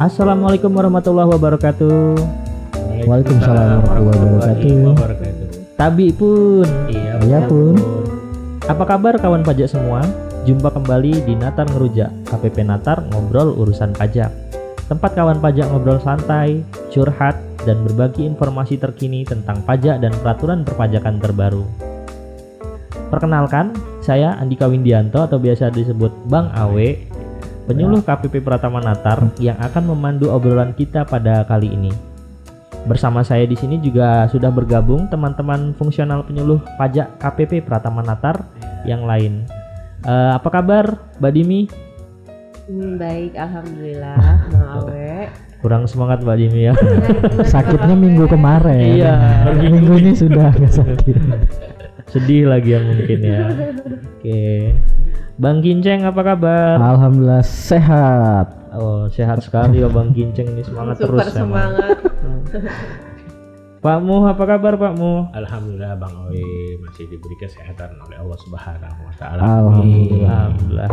Assalamualaikum warahmatullahi wabarakatuh. Waalaikumsalam warahmatullahi wabarakatuh. Tabi pun. Iya, Iya pun. Apa kabar kawan pajak semua? Jumpa kembali di Natar Ngerujak, KPP Natar ngobrol urusan pajak. Tempat kawan pajak ngobrol santai, curhat, dan berbagi informasi terkini tentang pajak dan peraturan perpajakan terbaru. Perkenalkan, saya Andika Windianto atau biasa disebut Bang Awe, penyuluh KPP Pratama Natar yang akan memandu obrolan kita pada kali ini. Bersama saya di sini juga sudah bergabung teman-teman fungsional penyuluh pajak KPP Pratama Natar yang lain. Eh, apa kabar, Mbak Dimi? Hmm, baik, alhamdulillah. Mawe. Kurang semangat Mbak Dimi ya. Sakitnya minggu kemarin. Iya. Minggu ini sudah nggak sakit. Sedih lagi ya mungkin ya. Oke. Bang Kinceng apa kabar? Alhamdulillah sehat. Oh, sehat sekali ya Bang Kinceng ini semangat Super terus emang. semangat. Pak Mu apa kabar Pak Mu? Alhamdulillah Bang Owi masih diberi kesehatan oleh Allah Subhanahu wa taala. Alhamdulillah. Alhamdulillah.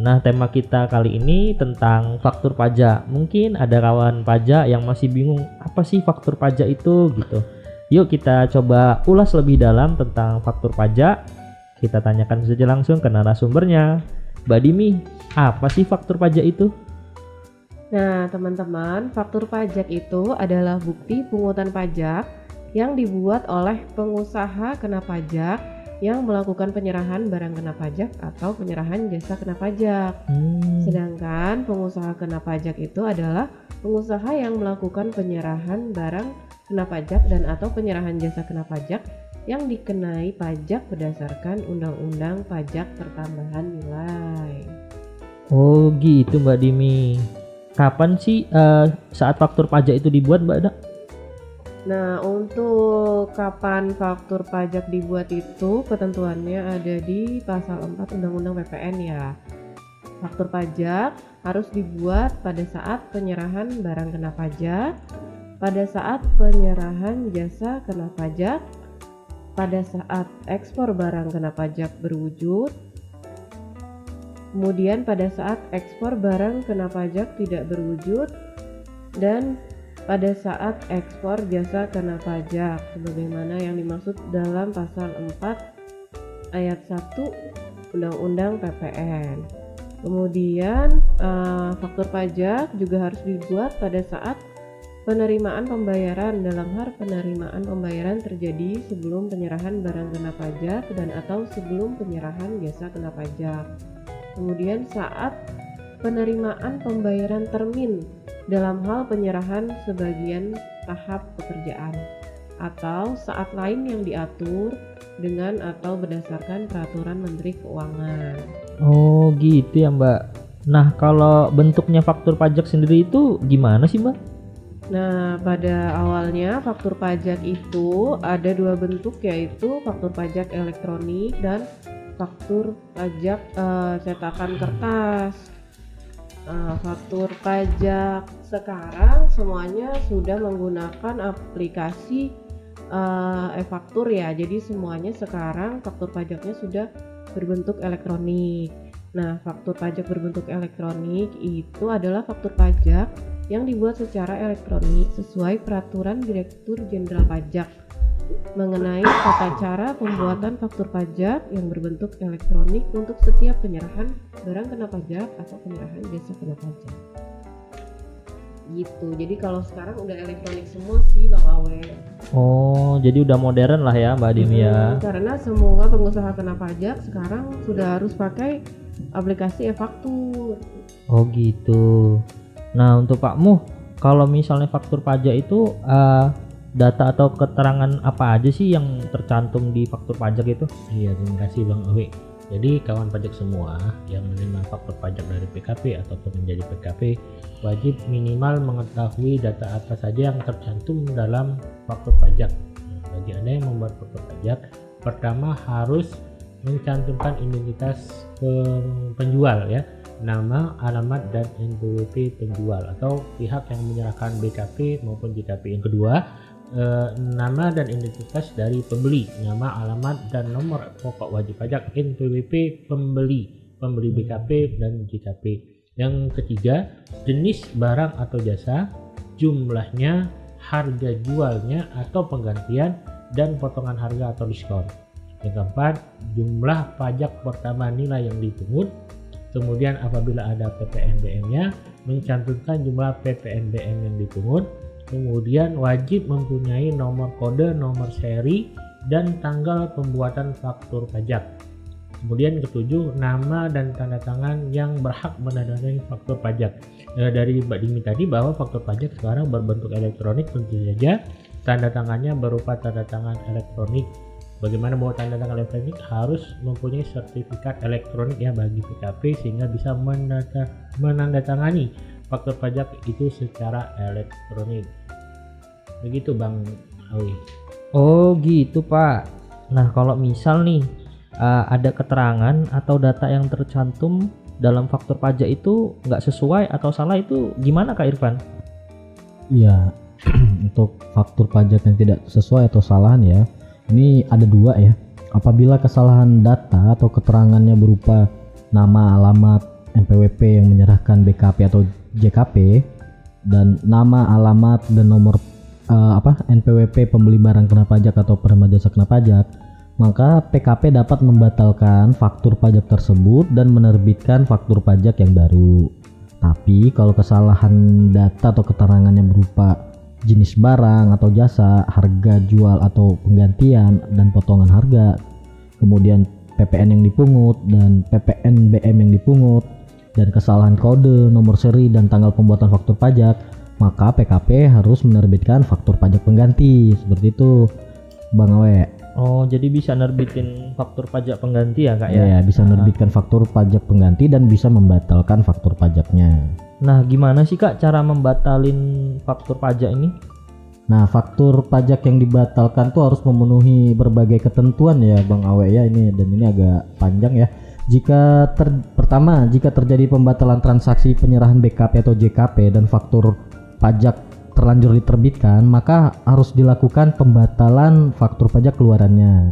Nah, tema kita kali ini tentang faktur pajak. Mungkin ada kawan pajak yang masih bingung apa sih faktur pajak itu gitu. Yuk kita coba ulas lebih dalam tentang faktur pajak. Kita tanyakan saja langsung ke narasumbernya. Mbak Dimi, apa sih faktur pajak itu? Nah, teman-teman, faktur pajak itu adalah bukti pungutan pajak yang dibuat oleh pengusaha kena pajak yang melakukan penyerahan barang kena pajak atau penyerahan jasa kena pajak. Hmm, Sedangkan pengusaha kena pajak itu adalah pengusaha yang melakukan penyerahan barang kena pajak dan atau penyerahan jasa kena pajak yang dikenai pajak berdasarkan Undang-Undang Pajak Pertambahan Nilai. Oh gitu Mbak Dimi. Kapan sih eh, saat faktur pajak itu dibuat Mbak Da? Nah, untuk kapan faktur pajak dibuat itu ketentuannya ada di pasal 4 Undang-Undang PPN ya. Faktur pajak harus dibuat pada saat penyerahan barang kena pajak, pada saat penyerahan jasa kena pajak, pada saat ekspor barang kena pajak berwujud, kemudian pada saat ekspor barang kena pajak tidak berwujud, dan pada saat ekspor jasa kena pajak sebagaimana yang dimaksud dalam pasal 4 ayat 1 Undang-Undang PPN. Kemudian eh, faktur pajak juga harus dibuat pada saat penerimaan pembayaran dalam hal penerimaan pembayaran terjadi sebelum penyerahan barang kena pajak dan atau sebelum penyerahan jasa kena pajak. Kemudian saat penerimaan pembayaran termin dalam hal penyerahan sebagian tahap pekerjaan atau saat lain yang diatur dengan atau berdasarkan peraturan Menteri Keuangan. Oh gitu ya Mbak. Nah kalau bentuknya faktur pajak sendiri itu gimana sih Mbak? Nah, pada awalnya faktur pajak itu ada dua bentuk yaitu faktur pajak elektronik dan faktur pajak eh, cetakan kertas. Eh, faktur pajak sekarang semuanya sudah menggunakan aplikasi eh, e-faktur ya. Jadi semuanya sekarang faktur pajaknya sudah berbentuk elektronik. Nah, faktur pajak berbentuk elektronik itu adalah faktur pajak yang dibuat secara elektronik sesuai peraturan Direktur Jenderal Pajak mengenai tata cara pembuatan faktur pajak yang berbentuk elektronik untuk setiap penyerahan barang kena pajak atau penyerahan jasa kena pajak. Gitu. Jadi kalau sekarang udah elektronik semua sih Bang Awe. Oh jadi udah modern lah ya Mbak Dimi ya. Hmm, Karena semua pengusaha kena pajak sekarang sudah harus pakai aplikasi e-faktur. Oh gitu. Nah untuk Pak Muh, kalau misalnya faktur pajak itu eh, data atau keterangan apa aja sih yang tercantum di faktur pajak itu? Iya, terima kasih Bang Owi. Jadi kawan pajak semua yang menerima faktur pajak dari PKP ataupun menjadi PKP wajib minimal mengetahui data apa saja yang tercantum dalam faktur pajak. Nah, Bagi Anda yang membuat faktur pajak, pertama harus mencantumkan identitas penjual ya, nama, alamat dan NPWP penjual atau pihak yang menyerahkan BKP maupun JKP. Yang kedua, eh, nama dan identitas dari pembeli, nama, alamat, dan nomor pokok wajib pajak NPWP pembeli, pembeli BKP dan JKP. Yang ketiga, jenis barang atau jasa, jumlahnya, harga jualnya atau penggantian dan potongan harga atau diskon. Yang keempat, jumlah pajak pertama nilai yang dipungut. Kemudian apabila ada PPNBM-nya, mencantumkan jumlah PPNBM yang dipungut. Kemudian wajib mempunyai nomor kode, nomor seri, dan tanggal pembuatan faktur pajak. Kemudian ketujuh, nama dan tanda tangan yang berhak menandatangani faktur pajak. Eh, dari Mbak Dimi tadi bahwa faktur pajak sekarang berbentuk elektronik tentu saja tanda tangannya berupa tanda tangan elektronik. Bagaimana bahwa tanda tangan elektronik harus mempunyai sertifikat elektronik ya bagi PKP sehingga bisa menanda- menandatangani faktur pajak itu secara elektronik. Begitu Bang Awi. Oh gitu pak. Nah kalau misal nih uh, ada keterangan atau data yang tercantum dalam faktur pajak itu nggak sesuai atau salah itu gimana kak Irfan? Iya, untuk faktur pajak yang tidak sesuai atau kesalahan ya, ini ada dua ya. Apabila kesalahan data atau keterangannya berupa nama, alamat, NPWP yang menyerahkan BKP atau JKP dan nama, alamat dan nomor eh, apa NPWP pembeli barang kena pajak atau penerima jasa kena pajak, maka PKP dapat membatalkan faktur pajak tersebut dan menerbitkan faktur pajak yang baru. Tapi kalau kesalahan data atau keterangannya berupa jenis barang atau jasa, harga jual atau penggantian dan potongan harga, kemudian PPN yang dipungut dan PPN BM yang dipungut dan kesalahan kode, nomor seri dan tanggal pembuatan faktur pajak, maka PKP harus menerbitkan faktur pajak pengganti. Seperti itu, Bang Awe. Oh jadi bisa nerbitin faktur pajak pengganti ya kak Ya, ya? bisa menerbitkan faktur pajak pengganti dan bisa membatalkan faktur pajaknya. Nah gimana sih kak cara membatalin faktur pajak ini? Nah, faktur pajak yang dibatalkan tuh harus memenuhi berbagai ketentuan ya, Bang Awe ya ini dan ini agak panjang ya. Jika ter- pertama, jika terjadi pembatalan transaksi penyerahan BKP atau JKP dan faktur pajak terlanjur diterbitkan, maka harus dilakukan pembatalan faktur pajak keluarannya.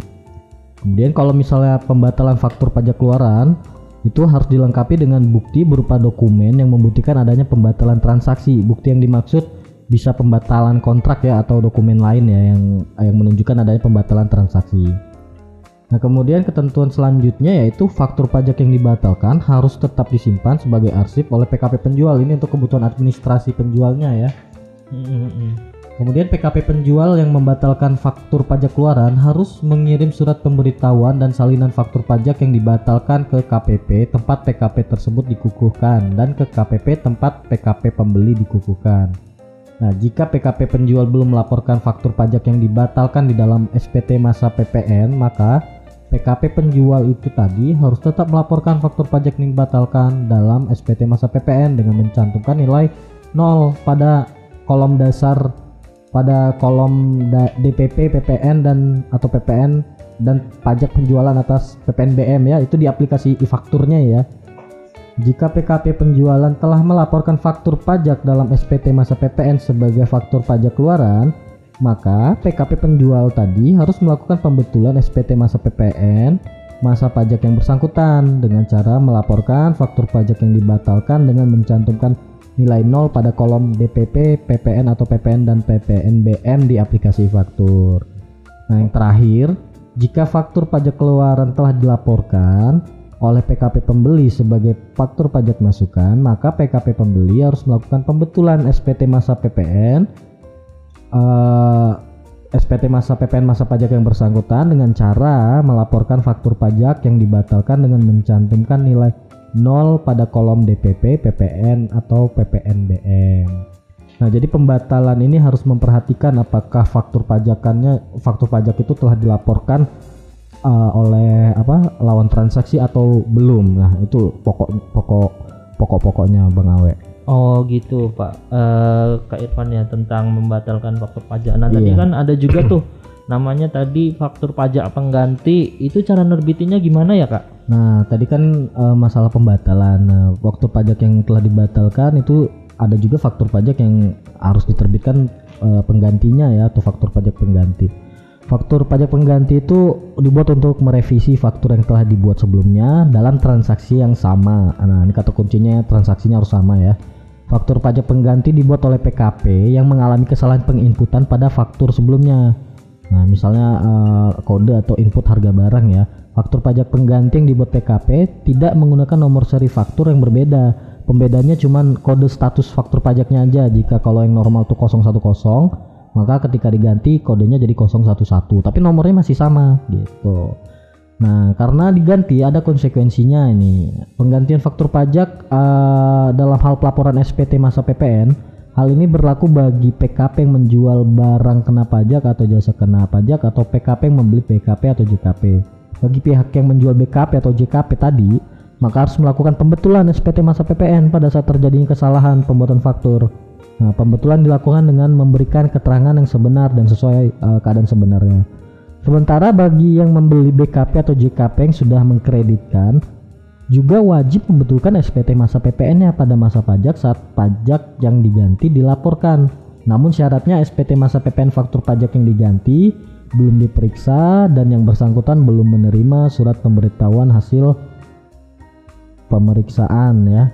Kemudian kalau misalnya pembatalan faktur pajak keluaran itu harus dilengkapi dengan bukti berupa dokumen yang membuktikan adanya pembatalan transaksi. Bukti yang dimaksud bisa pembatalan kontrak ya atau dokumen lain ya yang yang menunjukkan adanya pembatalan transaksi. Nah, kemudian ketentuan selanjutnya yaitu faktur pajak yang dibatalkan harus tetap disimpan sebagai arsip oleh PKP penjual. Ini untuk kebutuhan administrasi penjualnya ya. Kemudian PKP penjual yang membatalkan faktur pajak keluaran harus mengirim surat pemberitahuan dan salinan faktur pajak yang dibatalkan ke KPP tempat PKP tersebut dikukuhkan dan ke KPP tempat PKP pembeli dikukuhkan. Nah, jika PKP penjual belum melaporkan faktur pajak yang dibatalkan di dalam SPT masa PPN, maka PKP penjual itu tadi harus tetap melaporkan faktur pajak yang dibatalkan dalam SPT masa PPN dengan mencantumkan nilai 0 pada kolom dasar pada kolom DPP, PPN dan atau PPN dan pajak penjualan atas PPNBM ya itu di aplikasi e-fakturnya ya. Jika PKP penjualan telah melaporkan faktur pajak dalam SPT masa PPN sebagai faktur pajak keluaran, maka PKP penjual tadi harus melakukan pembetulan SPT masa PPN masa pajak yang bersangkutan dengan cara melaporkan faktur pajak yang dibatalkan dengan mencantumkan nilai 0 pada kolom DPP, PPN atau PPN dan PPNBM di aplikasi faktur. Nah, yang terakhir, jika faktur pajak keluaran telah dilaporkan oleh PKP pembeli sebagai faktur pajak masukan, maka PKP pembeli harus melakukan pembetulan SPT masa PPN eh, SPT masa PPN masa pajak yang bersangkutan dengan cara melaporkan faktur pajak yang dibatalkan dengan mencantumkan nilai 0 pada kolom DPP, PPN atau PPNBM. Nah, jadi pembatalan ini harus memperhatikan apakah faktur pajakannya faktur pajak itu telah dilaporkan uh, oleh apa lawan transaksi atau belum. Nah, itu pokok pokok pokok-pokoknya Bang Awe. Oh gitu Pak Eh Kak Irfan ya tentang membatalkan faktur pajak. Nah tadi Iya. kan ada juga tuh namanya tadi faktur pajak pengganti. Itu cara nerbitinnya gimana ya Kak? Nah, tadi kan eh, masalah pembatalan Nah, waktu pajak yang telah dibatalkan itu ada juga faktur pajak yang harus diterbitkan eh, penggantinya ya atau faktur pajak pengganti. Faktur pajak pengganti itu dibuat untuk merevisi faktur yang telah dibuat sebelumnya dalam transaksi yang sama. Nah, ini kata kuncinya transaksinya harus sama ya. Faktur pajak pengganti dibuat oleh PKP yang mengalami kesalahan penginputan pada faktur sebelumnya. Nah, misalnya eh, kode atau input harga barang ya. Faktur pajak pengganti yang dibuat PKP tidak menggunakan nomor seri faktur yang berbeda. Pembedanya cuma kode status faktur pajaknya aja. Jika kalau yang normal itu 010, maka ketika diganti kodenya jadi 011 tapi nomornya masih sama gitu nah karena diganti ada konsekuensinya ini penggantian faktur pajak uh, dalam hal pelaporan SPT masa PPN hal ini berlaku bagi PKP yang menjual barang kena pajak atau jasa kena pajak atau PKP yang membeli PKP atau JKP bagi pihak yang menjual BKP atau JKP tadi maka harus melakukan pembetulan SPT masa PPN pada saat terjadinya kesalahan pembuatan faktur Nah, pembetulan dilakukan dengan memberikan keterangan yang sebenar dan sesuai uh, keadaan sebenarnya. Sementara bagi yang membeli BKP atau JKP yang sudah mengkreditkan, juga wajib membetulkan SPT masa PPN-nya pada masa pajak saat pajak yang diganti dilaporkan. Namun syaratnya SPT masa PPN faktur pajak yang diganti belum diperiksa dan yang bersangkutan belum menerima surat pemberitahuan hasil pemeriksaan ya,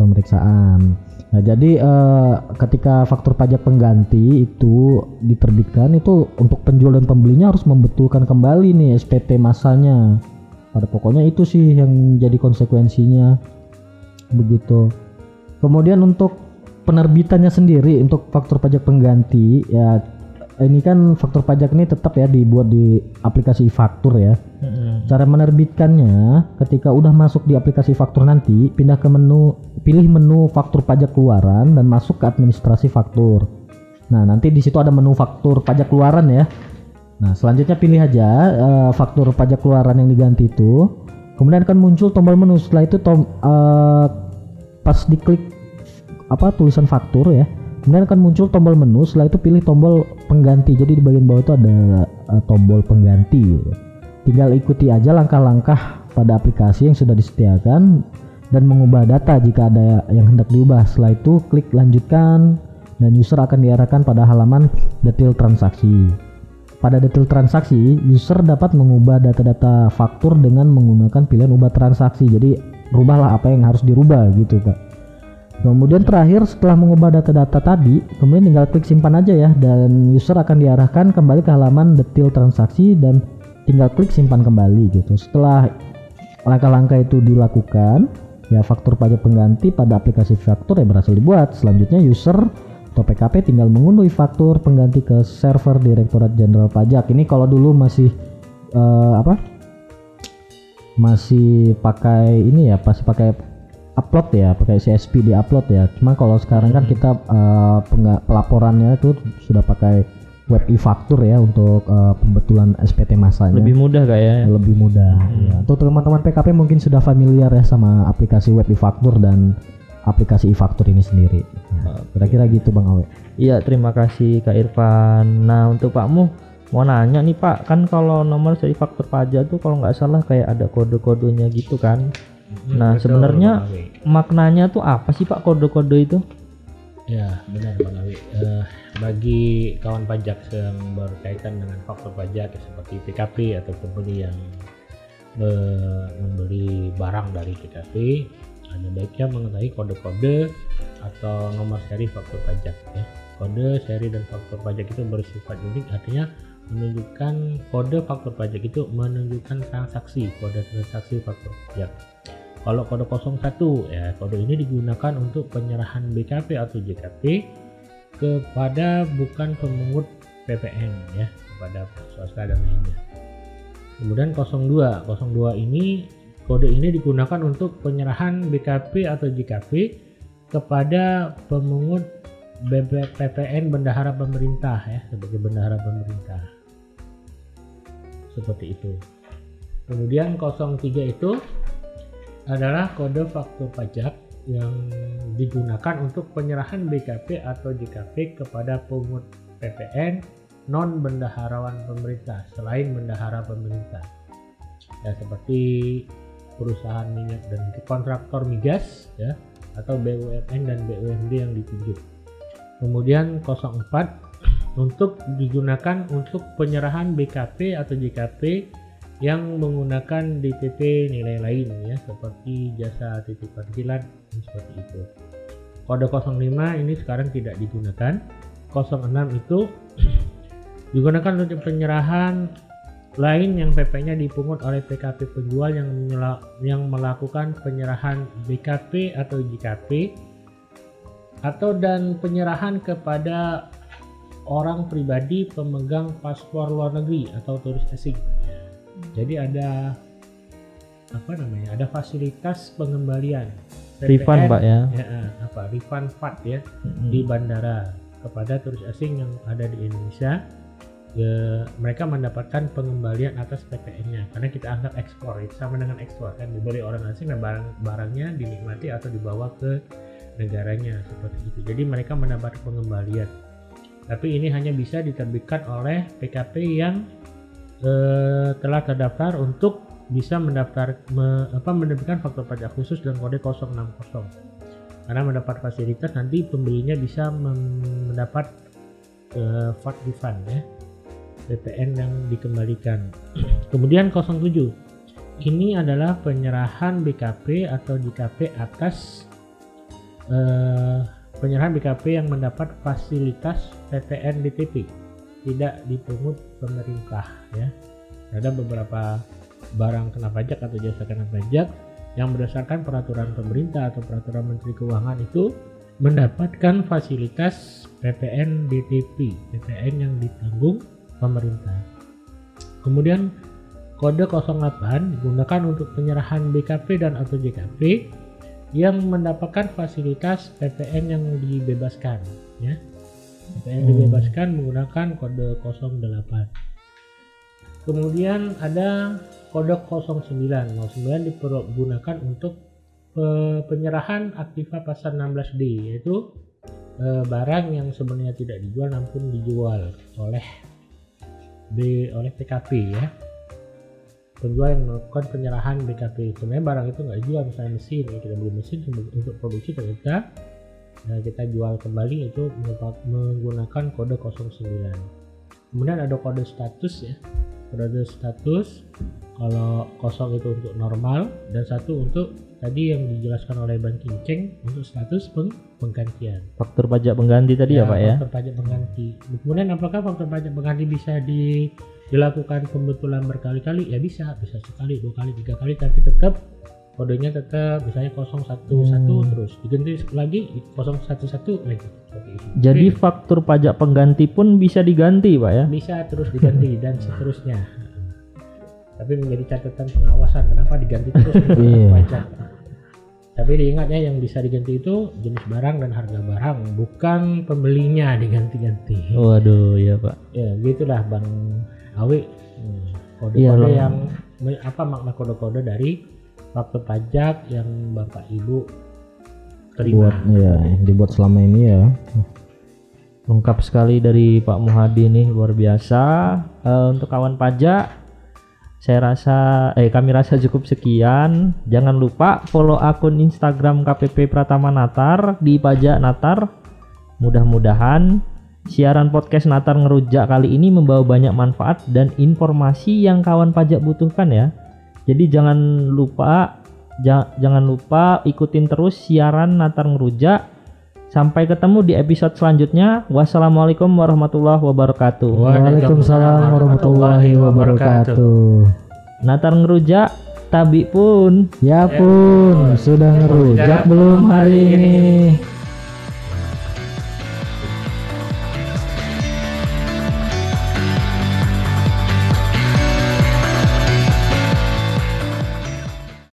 pemeriksaan. Nah, jadi uh, ketika faktur pajak pengganti itu diterbitkan itu untuk penjual dan pembelinya harus membetulkan kembali nih SPT masanya. Pada pokoknya itu sih yang jadi konsekuensinya. Begitu. Kemudian untuk penerbitannya sendiri untuk faktur pajak pengganti ya ini kan faktur pajak ini tetap ya dibuat di aplikasi faktur ya. hmm Cara menerbitkannya ketika udah masuk di aplikasi faktur nanti pindah ke menu pilih menu faktur pajak keluaran dan masuk ke administrasi faktur. Nah nanti di situ ada menu faktur pajak keluaran ya. Nah selanjutnya pilih aja uh, faktur pajak keluaran yang diganti itu. Kemudian akan muncul tombol menu. Setelah itu tom, uh, pas diklik apa tulisan faktur ya kemudian akan muncul tombol menu setelah itu pilih tombol pengganti. Jadi di bagian bawah itu ada uh, tombol pengganti. Tinggal ikuti aja langkah-langkah pada aplikasi yang sudah disediakan dan mengubah data jika ada yang hendak diubah. Setelah itu klik lanjutkan dan user akan diarahkan pada halaman detail transaksi. Pada detail transaksi user dapat mengubah data-data faktur dengan menggunakan pilihan ubah transaksi. Jadi rubahlah apa yang harus dirubah gitu pak Kemudian terakhir setelah mengubah data-data tadi, kemudian tinggal klik simpan aja ya dan user akan diarahkan kembali ke halaman detail transaksi dan tinggal klik simpan kembali gitu. Setelah langkah-langkah itu dilakukan, ya faktur pajak pengganti pada aplikasi faktur yang berhasil dibuat. Selanjutnya user atau PKP tinggal mengunduh faktur pengganti ke server Direktorat Jenderal Pajak. Ini kalau dulu masih uh, apa? Masih pakai ini ya, pasti pakai upload ya pakai CSP di upload ya. Cuma kalau sekarang kan kita uh, pelaporannya itu sudah pakai web e-faktur ya untuk uh, pembetulan SPT masanya. Lebih mudah gak ya? Lebih mudah hmm. ya. Untuk teman-teman PKP mungkin sudah familiar ya sama aplikasi web e-faktur dan aplikasi e-faktur ini sendiri. Nah, kira-kira gitu Bang Awe. Iya terima kasih Kak Irfan. Nah untuk Pak Mu mau nanya nih Pak. Kan kalau nomor seri faktur pajak tuh kalau nggak salah kayak ada kode-kodenya gitu kan Hmm, nah sebenarnya maknanya tuh apa sih Pak kode-kode itu? Ya benar Bang Awi. Uh, bagi kawan pajak yang berkaitan dengan faktor pajak ya, seperti PKP atau pembeli yang uh, membeli barang dari PKP, ada baiknya mengetahui kode-kode atau nomor seri faktur pajak ya. Kode, seri dan faktur pajak itu bersifat unik artinya menunjukkan kode faktur pajak itu menunjukkan transaksi kode transaksi faktur pajak kalau kode 01 ya kode ini digunakan untuk penyerahan BKP atau JKP kepada bukan pemungut PPN ya kepada swasta dan lainnya. Kemudian 02, 02 ini kode ini digunakan untuk penyerahan BKP atau JKP kepada pemungut PPN bendahara pemerintah ya sebagai bendahara pemerintah. Seperti itu. Kemudian 03 itu adalah kode faktur pajak yang digunakan untuk penyerahan BKP atau JKP kepada pungut PPN non bendaharawan pemerintah selain bendahara pemerintah. Ya seperti perusahaan minyak dan kontraktor migas ya atau BUMN dan BUMD yang ditunjuk. Kemudian 04 untuk digunakan untuk penyerahan BKP atau JKP yang menggunakan DTP nilai lain ya seperti jasa titipan kilat seperti itu. Kode 05 ini sekarang tidak digunakan. 06 itu digunakan untuk penyerahan lain yang PP-nya dipungut oleh PKP penjual yang yang melakukan penyerahan BKP atau JKP atau dan penyerahan kepada orang pribadi pemegang paspor luar negeri atau turis asing. Jadi ada apa namanya? Ada fasilitas pengembalian Refund PPN, Pak ya. ya, eh, apa refund VAT ya Mm-mm. di bandara kepada turis asing yang ada di Indonesia ya, mereka mendapatkan pengembalian atas PPN-nya karena kita anggap ekspor itu sama dengan ekspor kan dibeli orang asing dan barang barangnya dinikmati atau dibawa ke negaranya seperti itu jadi mereka mendapat pengembalian tapi ini hanya bisa diterbitkan oleh PKP yang eh, telah terdaftar untuk bisa mendaftar me- apa menerbitkan faktur pajak khusus dan kode 060 karena mendapat fasilitas nanti pembelinya bisa mendapat eh, VAT refund ya. PPN yang dikembalikan. Kemudian 07 ini adalah penyerahan BKP atau JKP atas eh, penyerahan BKP yang mendapat fasilitas PPN DTP tidak dipungut pemerintah ya ada beberapa barang kena pajak atau jasa kena pajak yang berdasarkan peraturan pemerintah atau peraturan Menteri Keuangan itu mendapatkan fasilitas PPN DTP, PPN yang ditanggung pemerintah. Kemudian kode 08 digunakan untuk penyerahan BKP dan atau JKP yang mendapatkan fasilitas PPN yang dibebaskan ya. Yang dibebaskan menggunakan kode 08. Kemudian ada kode 09. 09 dipergunakan untuk eh, penyerahan aktiva pasar 16D yaitu eh, barang yang sebenarnya tidak dijual namun dijual oleh B oleh PKP ya. Penjual yang melakukan penyerahan BKP. Sebenarnya barang itu nggak dijual misalnya mesin ya kita beli mesin untuk produksi ternyata kita jual kembali itu menggunakan kode 09. Kemudian ada kode status ya. Kode status kalau kosong itu untuk normal dan satu untuk tadi yang dijelaskan oleh Bang Kinceng untuk status peng penggantian. Faktur pajak pengganti tadi ya, Pak ya. faktor pajak pengganti. Kemudian apakah faktor pajak pengganti bisa di, dilakukan pembetulan berkali-kali? Ya bisa. Bisa sekali dua kali tiga kali tapi tetap kodenya tetap misalnya 011 Hmm. terus diganti lagi 011 lagi itu. Jadi Oke. faktur pajak pengganti pun bisa diganti Pak ya. bisa terus diganti dan seterusnya tapi menjadi catatan pengawasan kenapa diganti terus Iya. pajak tapi diingat ya yang bisa diganti itu jenis barang dan harga barang bukan pembelinya diganti-ganti Waduh ya Pak. ya gitulah bang Awi Hmm, kode-kode Bang. yang apa makna kode-kode dari faktur pajak yang bapak ibu terima buat ya yang dibuat selama ini ya Lengkap sekali dari Pak Muhadi nih luar biasa. Eh, untuk kawan pajak saya rasa eh kami rasa cukup sekian. Jangan lupa follow akun Instagram KPP Pratama Natar di Pajak Natar. Mudah-mudahan siaran podcast Natar ngerujak kali ini membawa banyak manfaat dan informasi yang kawan pajak butuhkan ya. Jadi jangan lupa ja- jangan lupa ikutin terus siaran Natar ngerujak. Sampai ketemu di episode selanjutnya. Wassalamualaikum warahmatullahi wabarakatuh. Waalaikumsalam warahmatullahi wabarakatuh Natar ngerujak, tabi pun. ya pun sudah ngerujak belum hari ini